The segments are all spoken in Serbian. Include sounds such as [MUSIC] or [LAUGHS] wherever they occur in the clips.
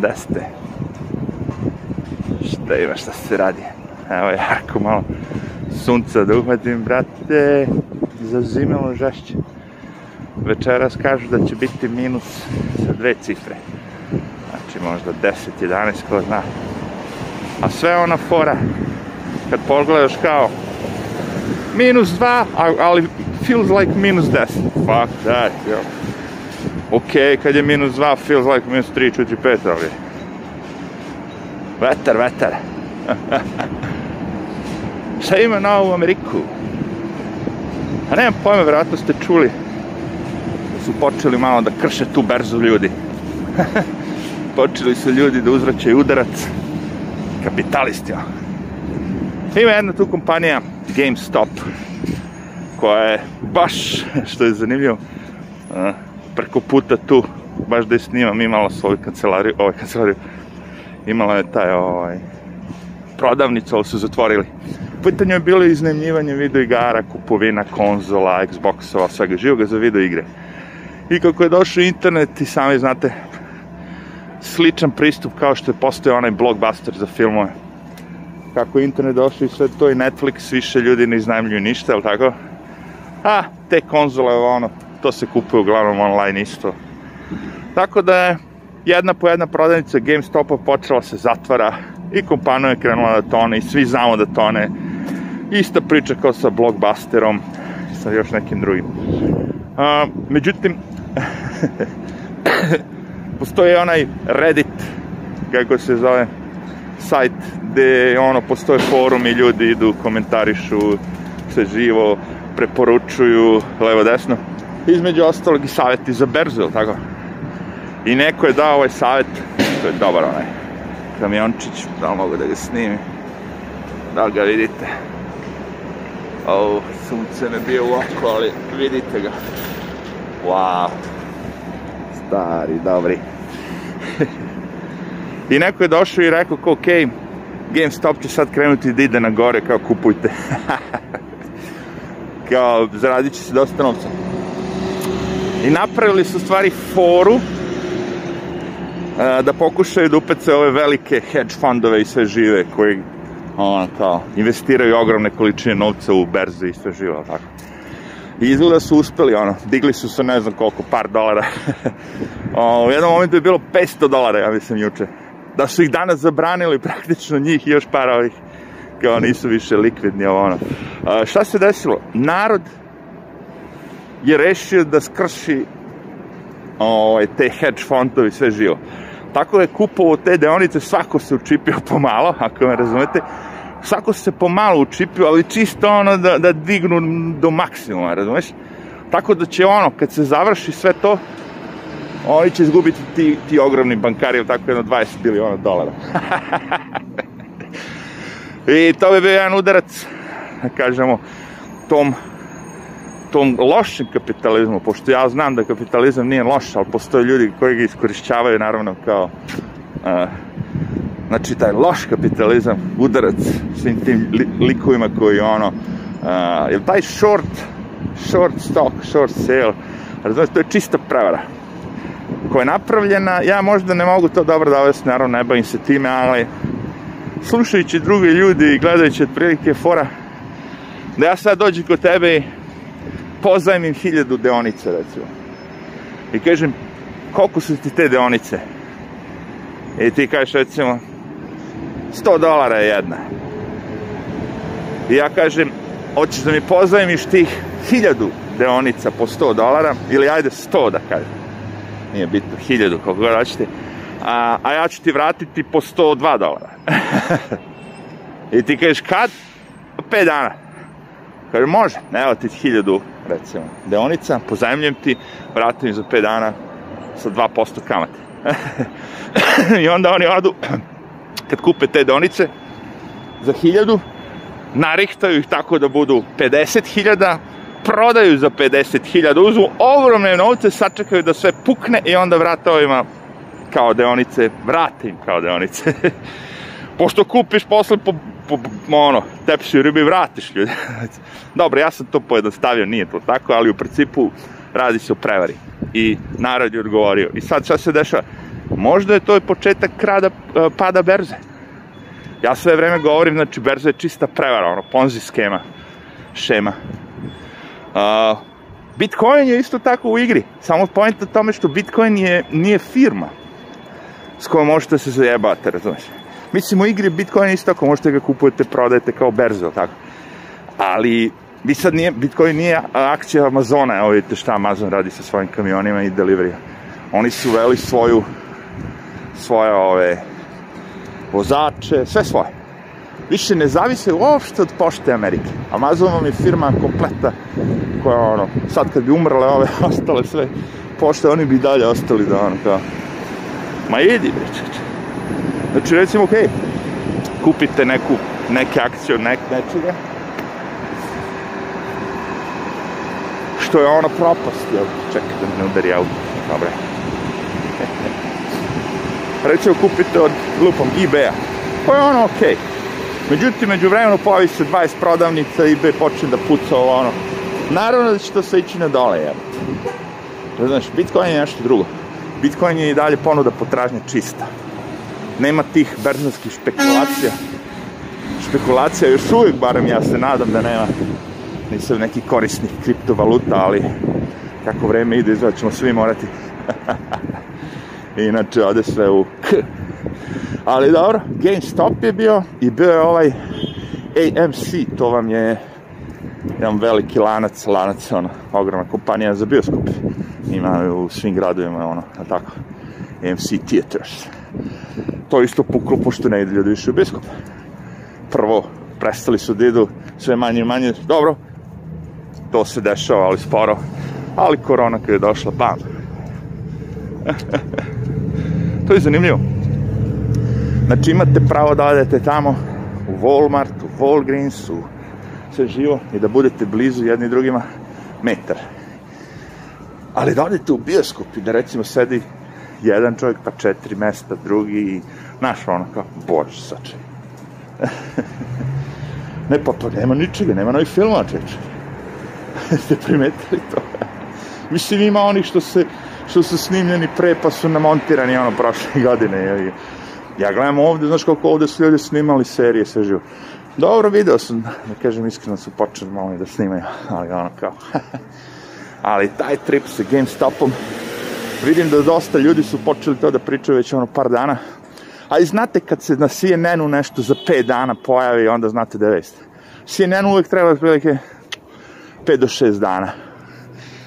Da ste. Šta ima, šta se radi? Evo jako malo sunca da uhvatim, brate. Zazimelo žašće. Večeras kažu da će biti minus sa dve cifre. Znači možda 10, 11, ko zna. A sve ona fora, kad pogledaš kao minus 2, ali feels like minus 10. Fuck that, yo ok, kad je minus 2, feels like minus 3, 4, 5, ali... Vetar, vetar. [LAUGHS] Šta ima na ovu Ameriku? A nemam pojma, vjerojatno ste čuli da su počeli malo da krše tu berzu ljudi. [LAUGHS] počeli su ljudi da uzvraćaju udarac kapitalistima. Ima jedna tu kompanija, GameStop, koja je baš, [LAUGHS] što je zanimljivo, preko puta tu, baš da je snimam, imala svoju kancelariju, ovaj kancelariju, imala je taj ovaj, prodavnicu, ali su zatvorili. Pitanje je bilo iznemljivanje videoigara, kupovina konzola, Xboxova, svega živoga za videoigre. I kako je došao internet i sami znate, sličan pristup kao što je postoje onaj blockbuster za filmove. Kako je internet došao i sve to i Netflix, više ljudi ne iznajemljuju ništa, jel tako? A, te konzole, ono, to se kupuje uglavnom online isto. Tako da je jedna po jedna prodavnica GameStopa počela se zatvara i kompanija je krenula da tone i svi znamo da tone. Ista priča kao sa Blockbusterom i sa još nekim drugim. A, međutim, [LAUGHS] postoji onaj Reddit, kako se zove, sajt gde ono, postoje forum i ljudi idu, komentarišu, sve živo, preporučuju, levo-desno između ostalog i savjeti za berzu, ili tako? I neko je dao ovaj savjet, to je dobar onaj kamiončić, da li mogu da ga snimim? Da li ga vidite? O, sunce me bio u oko, ali vidite ga. Wow. Stari, dobri. [LAUGHS] I neko je došao i rekao kao, ok, GameStop će sad krenuti da ide na gore, kao kupujte. [LAUGHS] kao, zaradit će se dosta novca i napravili su stvari foru da pokušaju da upece ove velike hedge fondove i sve žive koji ono, kao, investiraju ogromne količine novca u berze i sve živo, tako. I izgleda da su uspeli, ono, digli su se ne znam koliko, par dolara. [LAUGHS] o, u jednom momentu je bilo 500 dolara, ja mislim, juče. Da su ih danas zabranili praktično njih i još par ovih, kao nisu više likvidni, ovo ono. A, šta se desilo? Narod je rešio da skrši ovaj, te hedge fondovi sve živo. Tako da je kupovo te deonice, svako se učipio [LAUGHS] pomalo, ako me razumete, svako se pomalo učipio, ali čisto ono da, da dignu do maksimuma, razumeš? Tako da će ono, kad se završi sve to, oni će izgubiti ti, ti ogromni bankari, ili tako jedno 20 biliona dolara. [LAUGHS] I to bi bio jedan udarac, da kažemo, tom tom lošem kapitalizmu, pošto ja znam da kapitalizam nije loš, ali postoje ljudi koji ga iskorišćavaju, naravno, kao... Uh, znači, taj loš kapitalizam, udarac svim tim li, likovima koji, ono... Uh, jer taj short, short stock, short sale, razumiješ, to je čista prevara koja je napravljena, ja možda ne mogu to dobro da ovest, naravno ne bavim se time, ali slušajući druge ljudi i gledajući otprilike fora, da ja sad dođem kod tebe i pozajmim hiljadu deonica, recimo. I kažem, koliko su ti te deonice? I ti kažeš, recimo, 100 dolara je jedna. I ja kažem, hoćeš da mi pozajmiš tih hiljadu deonica po 100 dolara, ili ajde 100 da kažem, nije bitno, hiljadu, koliko god hoćete, a, a ja ću ti vratiti po 102 dolara. [LAUGHS] I ti kažeš, kad? 5 dana. Kaže, može, ne, evo ti hiljadu, recimo, deonica, pozajemljujem ti, vratim za 5 dana sa 2% kamate. [LAUGHS] I onda oni odu, [CLEARS THROAT] kad kupe te deonice, za hiljadu, narihtaju ih tako da budu 50.000, prodaju za 50.000, uzmu ogromne novce, sačekaju da sve pukne i onda vrate ovima kao deonice, vrate im kao deonice. [LAUGHS] Pošto kupiš posle po ono, tepši ribi vratiš ljudi. [LAUGHS] Dobro, ja sam to pojednostavio, nije to tako, ali u principu radi se o prevari. I narod je odgovorio. I sad šta se dešava? Možda je to početak krada, e, pada berze. Ja sve vreme govorim, znači, berza je čista prevara, ono, ponzi skema, šema. Uh, Bitcoin je isto tako u igri, samo point pojenta tome što Bitcoin je, nije firma s kojom možete se zajebati, razumiješ? Mislim, u igri Bitcoin isto ako možete ga kupujete, prodajete kao berzo, tako. Ali, vi sad nije, Bitcoin nije akcija Amazona, evo vidite šta Amazon radi sa svojim kamionima i delivery. Oni su uveli svoju, svoje ove, vozače, sve svoje. Više ne zavise uopšte od pošte Amerike. Amazon vam je firma kompleta koja, ono, sad kad bi umrle ove [LAUGHS] ostale sve pošte, oni bi dalje ostali da, ono, kao, ma idi, bre, Znači, recimo, okej, okay, kupite neku, neke akcije od nek, nečega, što je ono propast, jel? Čekaj da mi ne udari auto. Dobre. [LAUGHS] Recimo, kupite od, lupom, eBay-a. pa je ono okej. Okay. Međutim, među vremenu pojavi se 20 prodavnica, eBay počne da puca ovo ono. Naravno da će to sve ići na dole, jel? Znaš, Bitcoin je nešto drugo. Bitcoin je i dalje ponuda potražnja čista nema tih berzanskih špekulacija. Špekulacija još uvijek, barem ja se nadam da nema. Nisam neki korisnik kriptovaluta, ali kako vreme ide, izgleda ćemo svi morati. [LAUGHS] Inače, ode sve u k. Ali dobro, GameStop je bio i bio je ovaj AMC, to vam je jedan veliki lanac, lanac, ono, ogromna kompanija za bioskop. Ima u svim gradovima, ono, tako, AMC Theaters to isto puklo pošto ne ide ljudi više u biskup. Prvo, prestali su da idu sve manje i manje, dobro, to se dešava, ali sporo, ali korona kada je došla, bam. [LAUGHS] to je zanimljivo. Znači imate pravo da odete tamo u Walmart, u Walgreens, u sve živo i da budete blizu jedni drugima metar. Ali da odete u bioskop i da recimo sedi jedan čovjek, pa četiri mesta, drugi i, naš ono kao, bože, sače. [LAUGHS] ne, pa to nema ničega, nema novih filma, čeče. [LAUGHS] Ste primetili to? [LAUGHS] Mislim, ima onih što se, što su snimljeni pre, pa su namontirani, ono, prošle godine, jel, Ja gledam ovde, znaš koliko ovde su ljudi snimali serije, sve živo. Dobro, video sam, da kažem iskreno su počeli malo i da snimaju, ali ono kao... ali taj trip sa GameStopom Vidim da dosta ljudi su počeli to da pričaju već ono par dana. A i znate kad se na CNN-u nešto za 5 dana pojavi, onda znate da je vest. CNN uvek treba otprilike 5 do 6 dana.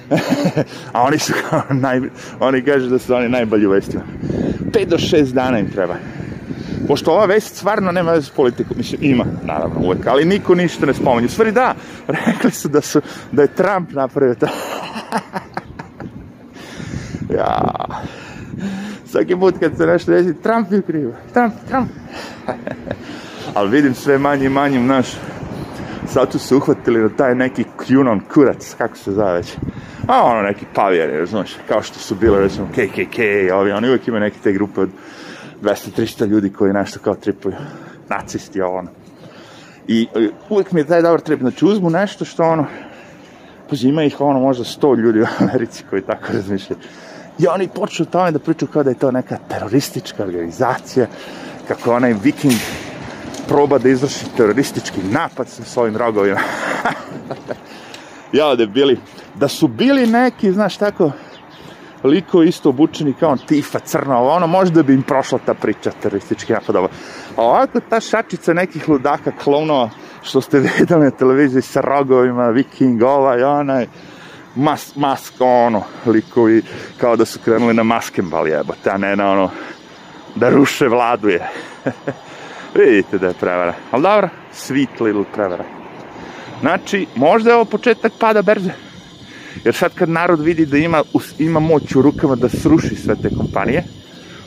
[LAUGHS] a oni su kao naj... Oni kažu da su oni najbolji u vestima. 5 do 6 dana im treba. Pošto ova vest stvarno nema veze s politikom, mislim, ima, naravno, uvek, ali niko ništa ne spomenju. U stvari da, [LAUGHS] rekli su da, su, da je Trump napravio to. [LAUGHS] Ja. Svaki put kad se nešto desi, Trump je kriv, Trump, Trump. [LAUGHS] Ali vidim sve manje i manje, naš, sad su se uhvatili na taj neki kjunon kurac, kako se zove već. A ono neki pavijeri, znaš, kao što su bile recimo KKK, ovi, oni uvijek imaju neke te grupe od 200-300 ljudi koji nešto kao tripuju, nacisti, ono. I e, uvijek mi je taj dobar trip, znači uzmu nešto što ono, pa ima ih ono možda 100 ljudi u Americi koji tako razmišljaju I oni počnu o tome da pričaju kao da je to neka teroristička organizacija, kako onaj viking proba da izvrši teroristički napad sa svojim rogovima. [LAUGHS] ja, da bili, da su bili neki, znaš, tako, liko isto obučeni kao on, tifa, crno, ono, možda bi im prošla ta priča teroristički napad. A ovako ta šačica nekih ludaka, klonova, što ste [LAUGHS] videli na televiziji sa rogovima, viking, ovaj, onaj, mas, maska, ono, likovi kao da su krenuli na maskembal jebote, a ne na ono, da ruše vladuje. [LAUGHS] Vidite da je prevara. Ali dobro, sweet little prevara. Znači, možda je ovo početak pada berze. Jer sad kad narod vidi da ima, ima moć u rukama da sruši sve te kompanije,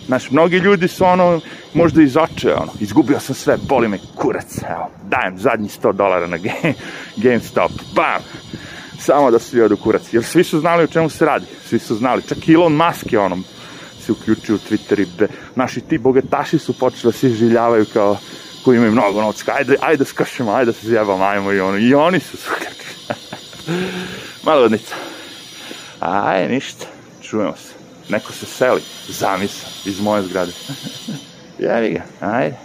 znaš, mnogi ljudi su ono, možda iz oče, ono, izgubio sam sve, boli me kurac, evo, dajem zadnji 100 dolara na game, [LAUGHS] GameStop, bam, samo da svi odu kurac. Jer svi su znali o čemu se radi. Svi su znali. Čak i Elon Musk je onom se uključio u Twitter i be, naši ti bogataši su počeli da se izživljavaju kao koji imaju mnogo novca. Ajde, ajde da ajde da se zjebamo, ajmo i ono. I oni su skršili. [LAUGHS] Malo odnica. Aj, ništa. Čujemo se. Neko se seli. Zamisao. Iz moje zgrade. [LAUGHS] Jevi ga. Ajde.